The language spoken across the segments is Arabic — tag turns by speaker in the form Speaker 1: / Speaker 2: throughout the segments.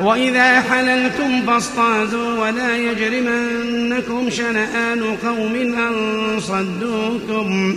Speaker 1: وإذا حللتم فاصطادوا ولا يجرمنكم شنآن قوم أن صدوكم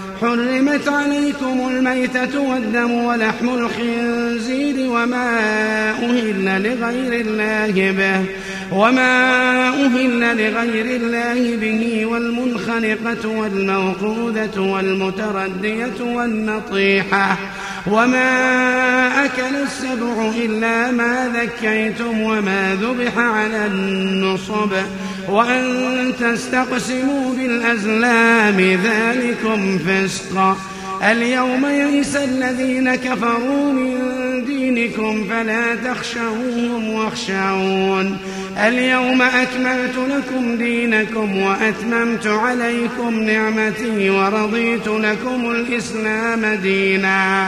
Speaker 1: حرمت عليكم الميتة والدم ولحم الخنزير وما أهل لغير الله به وما أهل لغير الله به والمنخنقة والموقودة والمتردية والنطيحة وما أكل السبع إلا ما ذكيتم وما ذبح على النصب وأن تستقسموا بالأزلام ذلكم فسق اليوم يئس الذين كفروا من دينكم فلا تخشوهم واخشعون اليوم أكملت لكم دينكم وأتممت عليكم نعمتي ورضيت لكم الإسلام ديناً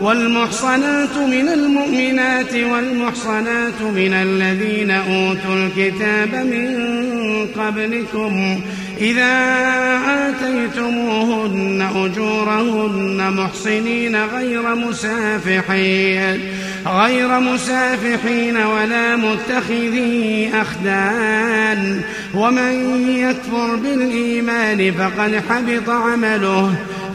Speaker 1: والمحصنات من المؤمنات والمحصنات من الذين أوتوا الكتاب من قبلكم إذا آتيتموهن أجورهن محصنين غير مسافحين غير مسافحين ولا متخذي أخدان ومن يكفر بالإيمان فقد حبط عمله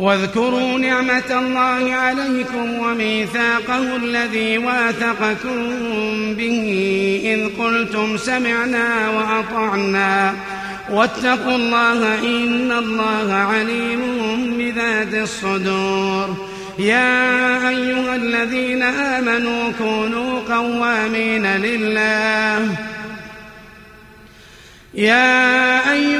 Speaker 1: واذكروا نعمة الله عليكم وميثاقه الذي واثقكم به إذ قلتم سمعنا وأطعنا واتقوا الله إن الله عليم بذات الصدور يا أيها الذين آمنوا كونوا قوامين لله يا أيها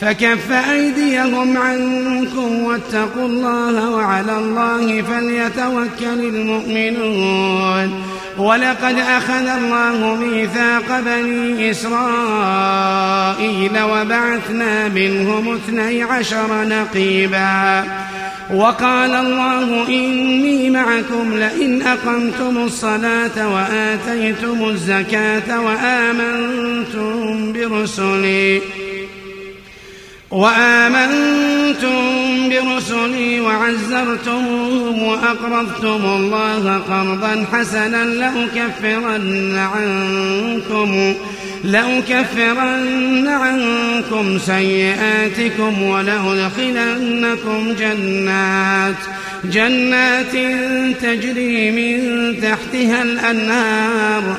Speaker 1: فكف أيديهم عنكم واتقوا الله وعلى الله فليتوكل المؤمنون ولقد أخذ الله ميثاق بني إسرائيل وبعثنا منهم اثني عشر نقيبا وقال الله إني معكم لئن أقمتم الصلاة وآتيتم الزكاة وآمنتم برسلي وآمنتم برسلي وعزرتموهم وأقرضتم الله قرضا حسنا لأكفرن عنكم لأكفرن عنكم سيئاتكم ولأدخلنكم جنات جنات تجري من تحتها الأنهار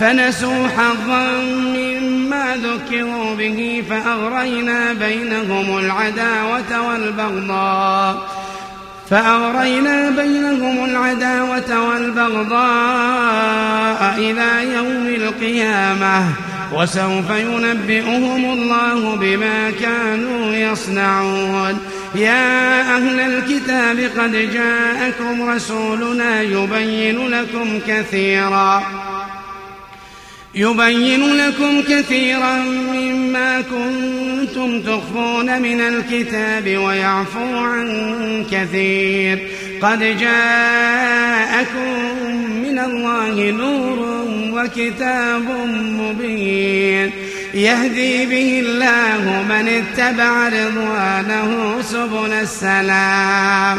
Speaker 1: فنسوا حظا مما ذكروا به فأغرينا بينهم العداوة والبغضاء فأغرينا بينهم العداوة والبغضاء إلى يوم القيامة وسوف ينبئهم الله بما كانوا يصنعون يا أهل الكتاب قد جاءكم رسولنا يبين لكم كثيراً يبين لكم كثيرا مما كنتم تخفون من الكتاب ويعفو عن كثير قد جاءكم من الله نور وكتاب مبين يهدي به الله من اتبع رضوانه سبل السلام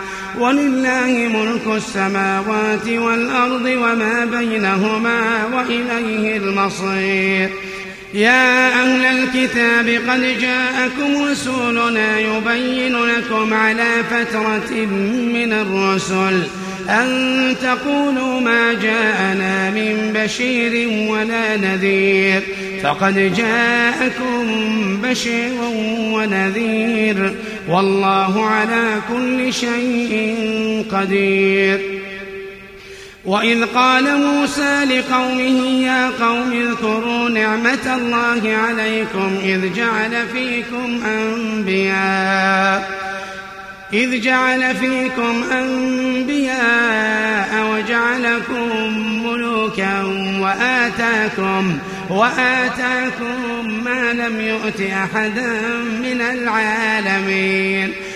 Speaker 1: ولله ملك السماوات والأرض وما بينهما وإليه المصير يا أهل الكتاب قد جاءكم رسولنا يبين لكم على فترة من الرسل أن تقولوا ما جاءنا من بشير ولا نذير فقد جاءكم بشير ونذير والله على كل شيء قدير وإذ قال موسى لقومه يا قوم اذكروا نعمة الله عليكم إذ جعل فيكم أنبياء إذ جعل فيكم أنبياء وجعلكم ملوكا وآتاكم وآتاكم ما لم يؤت أحدا من العالمين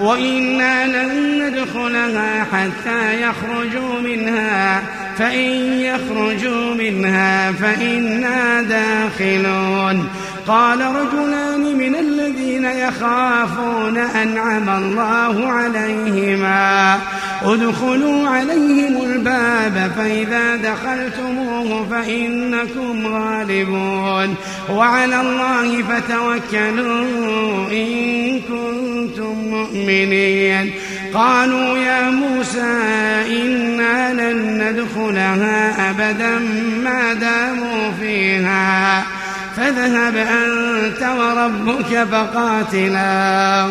Speaker 1: وإنا لن ندخلها حتى يخرجوا منها فإن يخرجوا منها فإنا داخلون قال رجلان من الذين يخافون أنعم الله عليهما ادخلوا عليهم الباب فإذا دخلتموه فإنكم غالبون وعلى الله فتوكلوا إن كنتم مؤمنين قالوا يا موسى إنا لن ندخلها أبدا ما داموا فيها فاذهب أنت وربك فقاتلا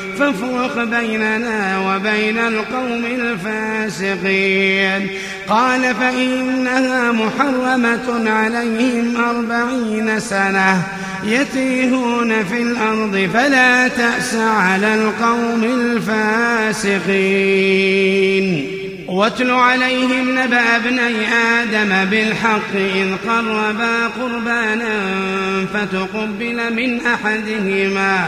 Speaker 1: فافرق بيننا وبين القوم الفاسقين قال فإنها محرمة عليهم أربعين سنة يتيهون في الأرض فلا تأس على القوم الفاسقين واتل عليهم نبأ ابني آدم بالحق إذ قربا قربانا فتقبل من أحدهما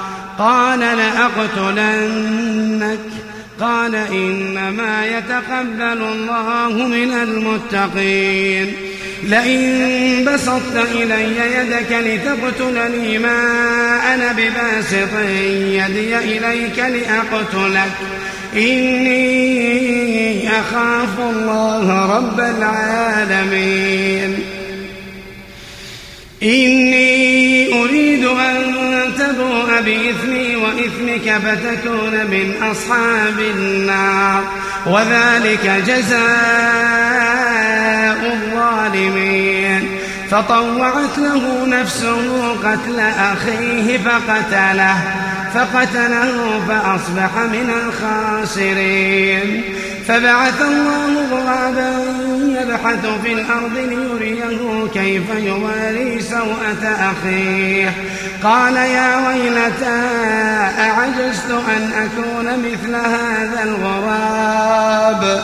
Speaker 1: قال لأقتلنك قال إنما يتقبل الله من المتقين لئن بسطت إلي يدك لتقتلني ما أنا بباسط يدي إليك لأقتلك إني أخاف الله رب العالمين إني بإثمك فتكون من أصحاب النار وذلك جزاء الظالمين فطوعت له نفسه قتل أخيه فقتله فقتله فأصبح من الخاسرين فبعث الله غرابا يبحث في الأرض ليريه كيف يواري سوءة أخيه قال يا ويلتى أعجزت أن أكون مثل هذا الغراب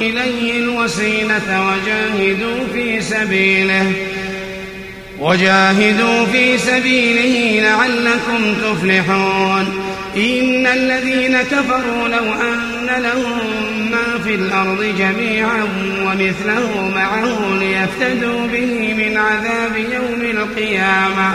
Speaker 1: إليه الوسيلة وجاهدوا في سبيله وجاهدوا في سبيله لعلكم تفلحون إن الذين كفروا لو أن لهم ما في الأرض جميعا ومثله معه ليفتدوا به من عذاب يوم القيامة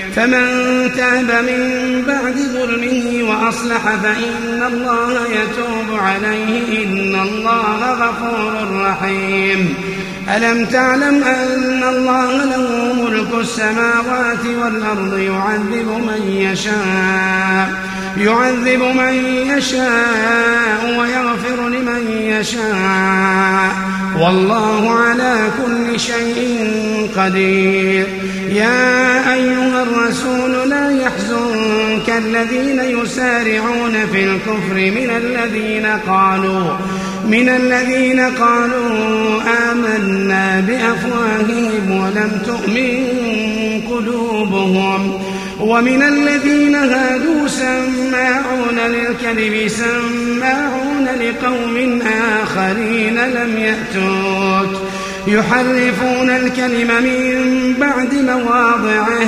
Speaker 1: فمن تاب من بعد ظلمه وأصلح فإن الله يتوب عليه إن الله غفور رحيم ألم تعلم أن الله له ملك السماوات والأرض يعذب من يشاء يعذب من يشاء ويغفر لمن يشاء والله على كل شيء قدير يا أيها الرسول الرسول لا يحزنك الذين يسارعون في الكفر من الذين قالوا من الذين قالوا آمنا بأفواههم ولم تؤمن قلوبهم ومن الذين هادوا سماعون للكذب سماعون لقوم آخرين لم يأتوك يحرفون الكلم من بعد مواضعه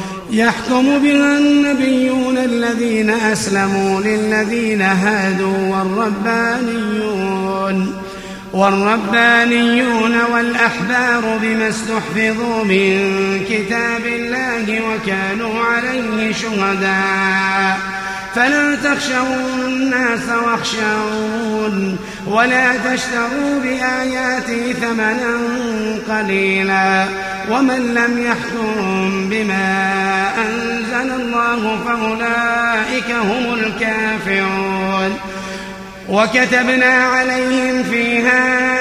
Speaker 1: يحكم بها النبيون الذين أسلموا للذين هادوا والربانيون والربانيون والأحبار بما استحفظوا من كتاب الله وكانوا عليه شهداء فلا تخشوا الناس واخشون ولا تشتروا بآياتي ثمنا قليلا ومن لم يحكم بما أنزل الله فأولئك هم الكافرون وكتبنا عليهم فيها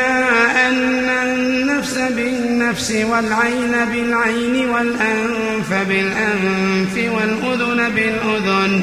Speaker 1: أن النفس بالنفس والعين بالعين والأنف بالأنف والأذن بالأذن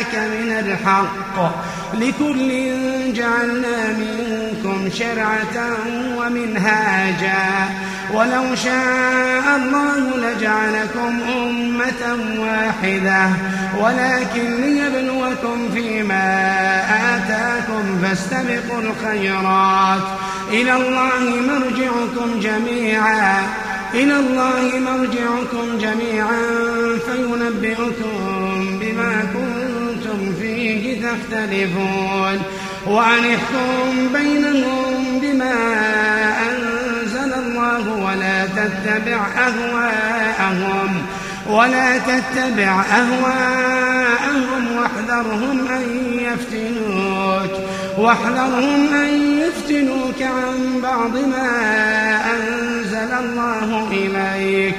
Speaker 1: معك من الحق لكل جعلنا منكم شرعة ومنهاجا ولو شاء الله لجعلكم أمة واحدة ولكن ليبلوكم فيما آتاكم فاستبقوا الخيرات إلى الله مرجعكم جميعا إلى الله مرجعكم جميعا فينبئكم كنتم فيه تختلفون وأن احكم بينهم بما أنزل الله ولا تتبع أهواءهم ولا تتبع أهواءهم واحذرهم أن يفتنوك واحذرهم أن يفتنوك عن بعض ما أنزل الله إليك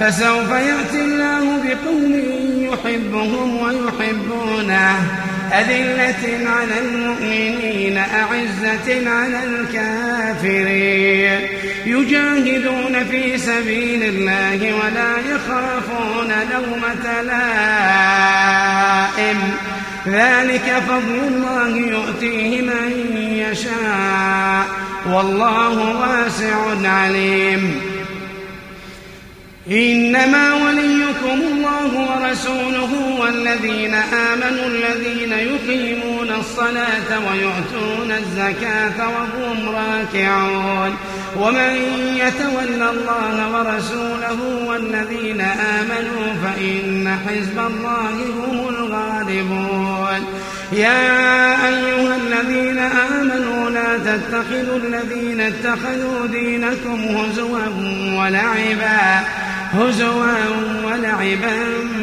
Speaker 1: فسوف يأتي الله بقوم يحبهم ويحبونه أذلة على المؤمنين أعزة على الكافرين يجاهدون في سبيل الله ولا يخافون لومة لائم ذلك فضل الله يؤتيه من يشاء والله واسع عليم إنما وليكم الله ورسوله والذين آمنوا الذين يقيمون الصلاة ويؤتون الزكاة وهم راكعون ومن يتول الله ورسوله والذين آمنوا فإن حزب الله هم الغالبون يا أيها الذين آمنوا لا تتخذوا الذين اتخذوا دينكم هزوا ولعبا هزوا ولعبا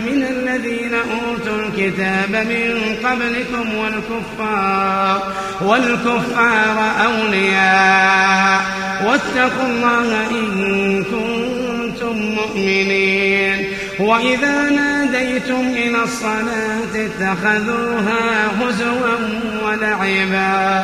Speaker 1: من الذين أوتوا الكتاب من قبلكم والكفار والكفار أولياء واتقوا الله إن كنتم مؤمنين وإذا ناديتم إلى الصلاة اتخذوها هزوا ولعبا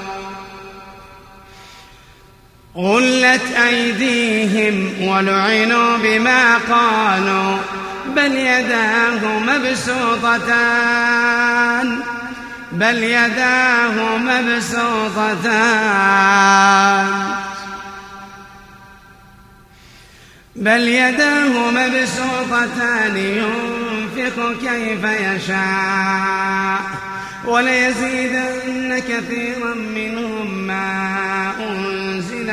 Speaker 1: غلت أيديهم ولعنوا بما قالوا بل يداه مبسوطتان بل يداه مبسوطتان بل يداه مبسوطتان ينفق كيف يشاء وليزيدن كثيرا منهم ما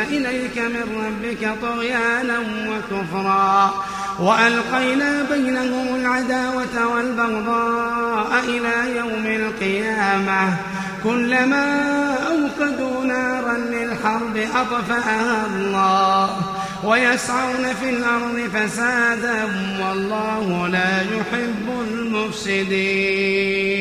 Speaker 1: إليك من ربك طغيانا وكفرا وألقينا بينهم العداوة والبغضاء إلى يوم القيامة كلما أوقدوا نارا للحرب أطفأها الله ويسعون في الأرض فسادا والله لا يحب المفسدين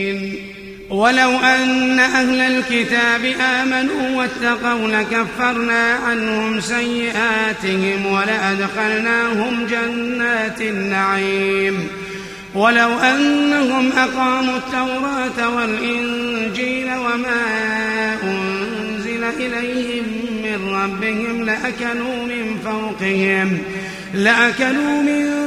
Speaker 1: ولو أن أهل الكتاب آمنوا واتقوا لكفرنا عنهم سيئاتهم ولأدخلناهم جنات النعيم ولو أنهم أقاموا التوراة والإنجيل وما أنزل إليهم من ربهم لأكلوا من فوقهم لأكلوا من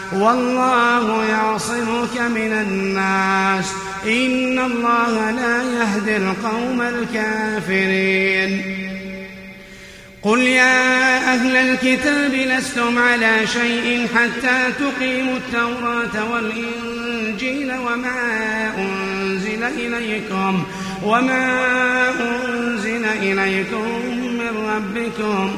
Speaker 1: والله يعصمك من الناس إن الله لا يهدي القوم الكافرين قل يا أهل الكتاب لستم على شيء حتى تقيموا التوراة والإنجيل وما أنزل إليكم وما أنزل إليكم من ربكم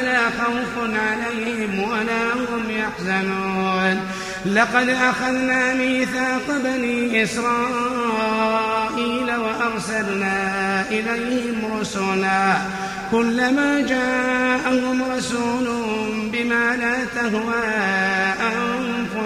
Speaker 1: فلا خوف عليهم ولا هم يحزنون لقد أخذنا ميثاق بني إسرائيل وأرسلنا إليهم رسلا كلما جاءهم رسول بما لا تهوى أن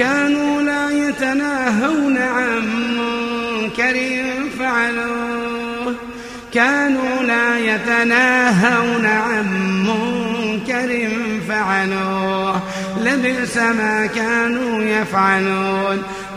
Speaker 1: كانوا لا يتناهون عن منكر فعلوه كانوا لا يتناهون عن منكر فعلوه لبئس ما كانوا يفعلون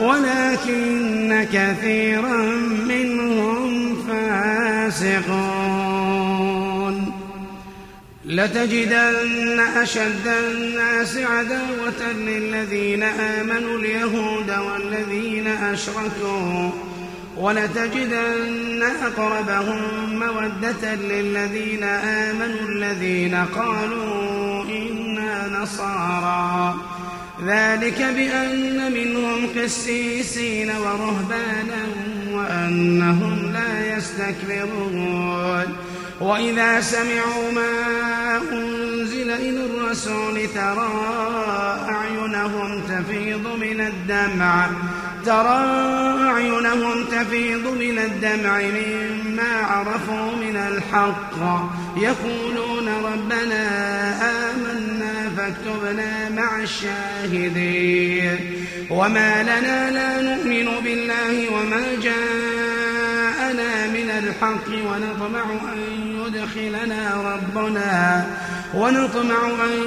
Speaker 1: ولكن كثيرا منهم فاسقون لتجدن أشد الناس عداوة للذين آمنوا اليهود والذين أشركوا ولتجدن أقربهم مودة للذين آمنوا الذين قالوا إنا نصارى ذلك بأن منهم قسيسين ورهبانا وأنهم لا يستكبرون وإذا سمعوا ما أنزل إلى الرسول ترى أعينهم تفيض من الدمع ترى أعينهم تفيض من الدمع مما عرفوا من الحق يقولون ربنا آمنا فاكتبنا مع الشاهدين وما لنا لا نؤمن بالله وما جاءنا من الحق ونطمع أن يدخلنا ربنا ونطمع أن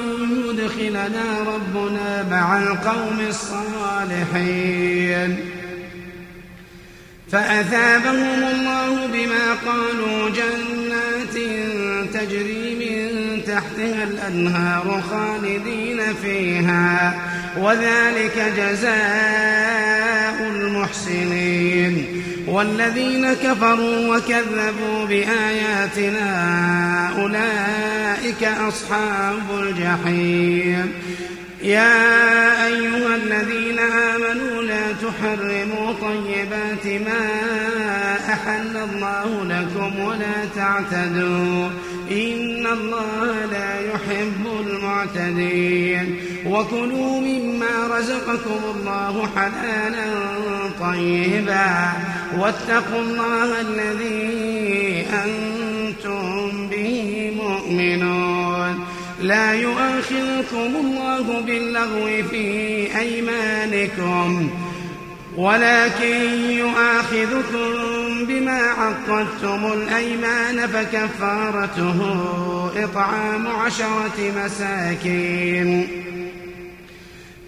Speaker 1: يدخلنا ربنا مع القوم الصالحين فأثابهم الله بما قالوا جنات تجري تحتها الأنهار خالدين فيها وذلك جزاء المحسنين والذين كفروا وكذبوا بآياتنا أولئك أصحاب الجحيم يا أيها الذين آمنوا لا تحرموا طيبات ما أحل الله لكم ولا تعتدوا إن الله لا يحب المعتدين وكلوا مما رزقكم الله حلالا طيبا واتقوا الله الذي أنتم به مؤمنون لا يؤاخذكم الله باللغو في أيمانكم ولكن يؤاخذكم بما عقدتم الأيمان فكفارته إطعام عشرة مساكين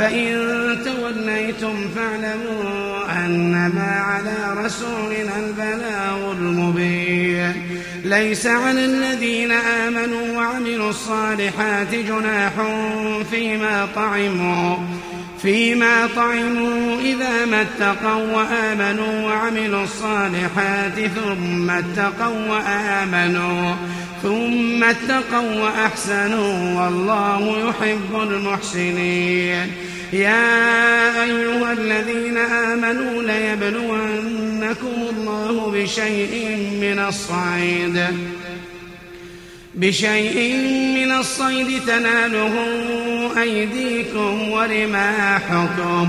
Speaker 1: فإن توليتم فاعلموا أنما على رسولنا البلاغ المبين ليس على الذين آمنوا وعملوا الصالحات جناح فيما طعموا فيما طعموا إذا ما اتقوا وآمنوا وعملوا الصالحات ثم اتقوا وآمنوا ثم اتقوا وأحسنوا والله يحب المحسنين يا أيها الذين آمنوا ليبلونكم الله بشيء من الصعيد بشيء من الصيد تناله أيديكم ورماحكم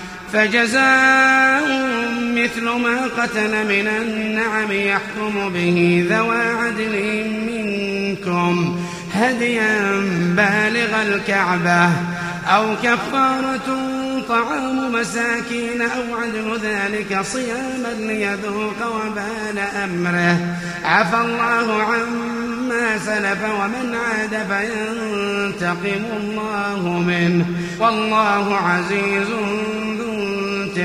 Speaker 1: فجزاء مثل ما قتل من النعم يحكم به ذوى عدل منكم هديا بالغ الكعبة أو كفارة طعام مساكين أو عدل ذلك صياما ليذوق وبال أمره عفى الله عما سلف ومن عاد فينتقم الله منه والله عزيز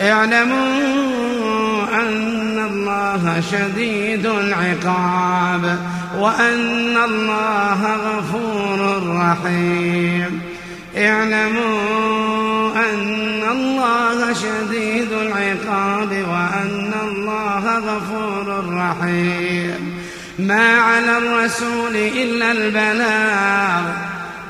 Speaker 1: اعلموا أن الله شديد العقاب وأن الله غفور رحيم اعلموا أن الله شديد العقاب وأن الله غفور رحيم ما على الرسول إلا البلاغ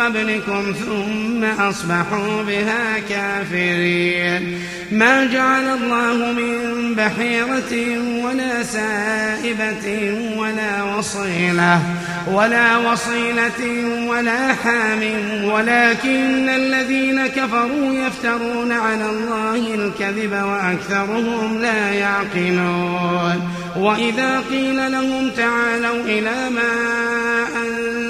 Speaker 1: قبلكم ثم أصبحوا بها كافرين ما جعل الله من بحيرة ولا سائبة ولا وصيلة ولا وصيلة ولا حام ولكن الذين كفروا يفترون على الله الكذب وأكثرهم لا يعقلون وإذا قيل لهم تعالوا إلى ما أنزل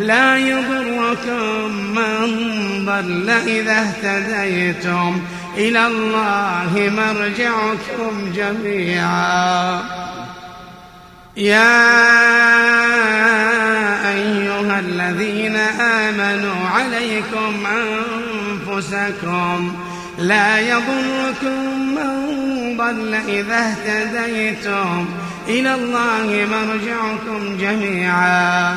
Speaker 1: لا يضركم من ضل إذا اهتديتم إلى الله مرجعكم جميعا يا أيها الذين آمنوا عليكم أنفسكم لا يضركم من ضل إذا اهتديتم إلى الله مرجعكم جميعا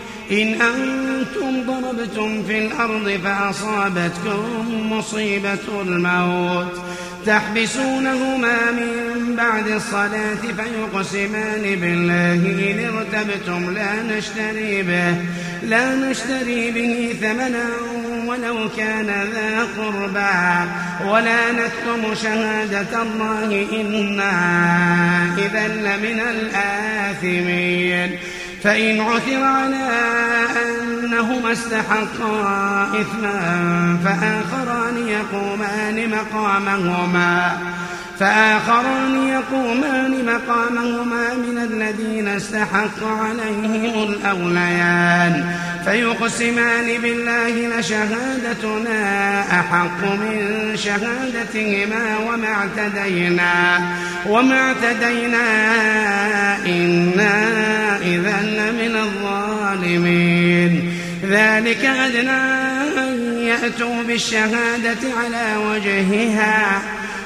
Speaker 1: إن أنتم ضربتم في الأرض فأصابتكم مصيبة الموت تحبسونهما من بعد الصلاة فيقسمان بالله إن ارتبتم لا نشتري به لا نشتري به ثمنا ولو كان ذا قربى ولا نكتم شهادة الله إنا إذا لمن الآثمين فإن عثر على أنهما استحقا إثما فآخران يقومان مقامهما فآخران يقومان مقامهما من الذين استحق عليهم الأوليان فيقسمان بالله لشهادتنا أحق من شهادتهما وما اعتدينا وما اعتدينا إنا إذا لمن الظالمين ذلك أدنى أن يأتوا بالشهادة على وجهها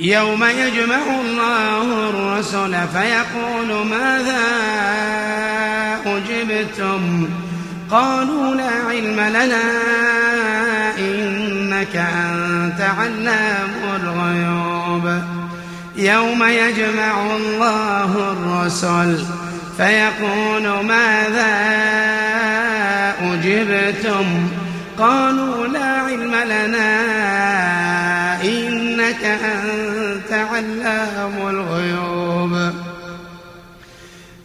Speaker 1: يوم يجمع الله الرسل فيقول ماذا أجبتم قالوا لا علم لنا إنك أنت علام الغيوب يوم يجمع الله الرسل فيقول ماذا أجبتم قالوا لا علم لنا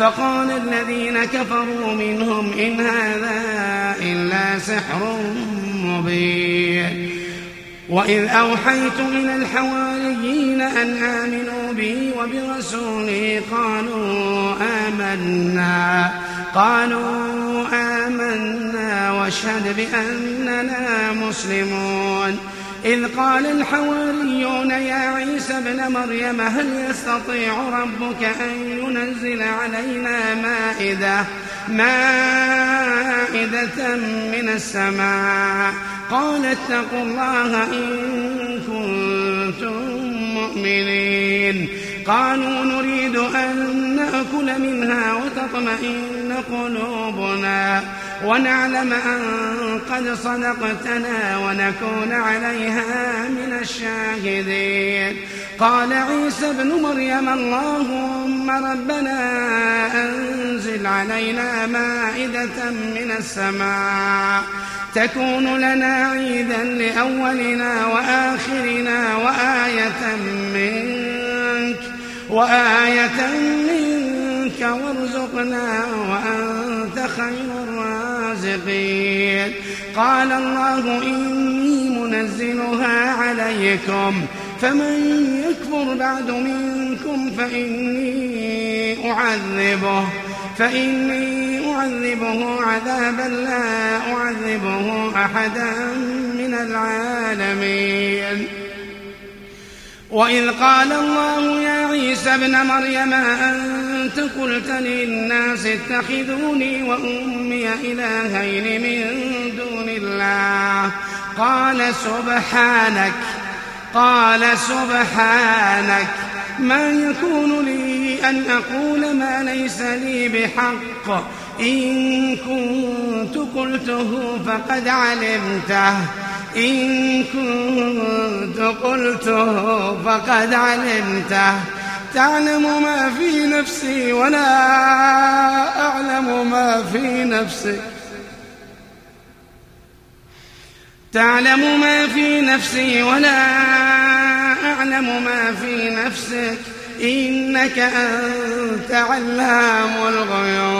Speaker 1: فقال الذين كفروا منهم إن هذا إلا سحر مبين وإذ أوحيت إلى الحواريين أن آمنوا بي وبرسولي قالوا آمنا قالوا آمنا واشهد بأننا مسلمون إذ قال الحواريون يا عيسى ابن مريم هل يستطيع ربك أن ينزل علينا مائدة مائدة من السماء قال اتقوا الله إن كنتم مؤمنين قالوا نريد أن نأكل منها وتطمئن قلوبنا ونعلم أن قد صدقتنا ونكون عليها من الشاهدين قال عيسى ابن مريم اللهم ربنا أنزل علينا مائدة من السماء تكون لنا عيدا لأولنا وآخرنا وآية منك وآية منك وارزقنا وأنت خير رازقين قال الله إني منزلها عليكم فمن يكفر بعد منكم فإني أعذبه فإني أعذبه عذابا لا أعذبه أحدا من العالمين وإذ قال الله يا عيسى ابن مريم أنت قلت للناس اتخذوني وأمي إلهين من دون الله قال سبحانك قال سبحانك ما يكون لي أن أقول ما ليس لي بحق إن كنت قلته فقد علمته إن كنت قلته فقد علمته تعلم ما في نفسي ولا أعلم ما في نفسك تعلم ما في نفسي ولا أعلم ما في نفسك إنك أنت علام الغيوب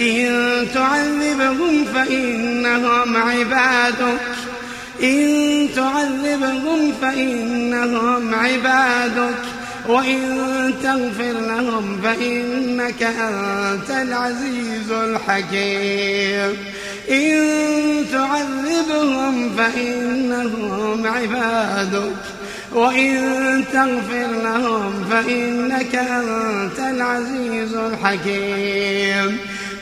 Speaker 1: إن تعذبهم فإنهم عبادك إن تعذبهم فإنهم عبادك وإن تغفر لهم فإنك أنت العزيز الحكيم إن تعذبهم فإنهم عبادك وإن تغفر لهم فإنك أنت العزيز الحكيم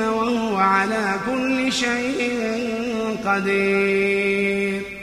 Speaker 1: وهو على كل شيء قدير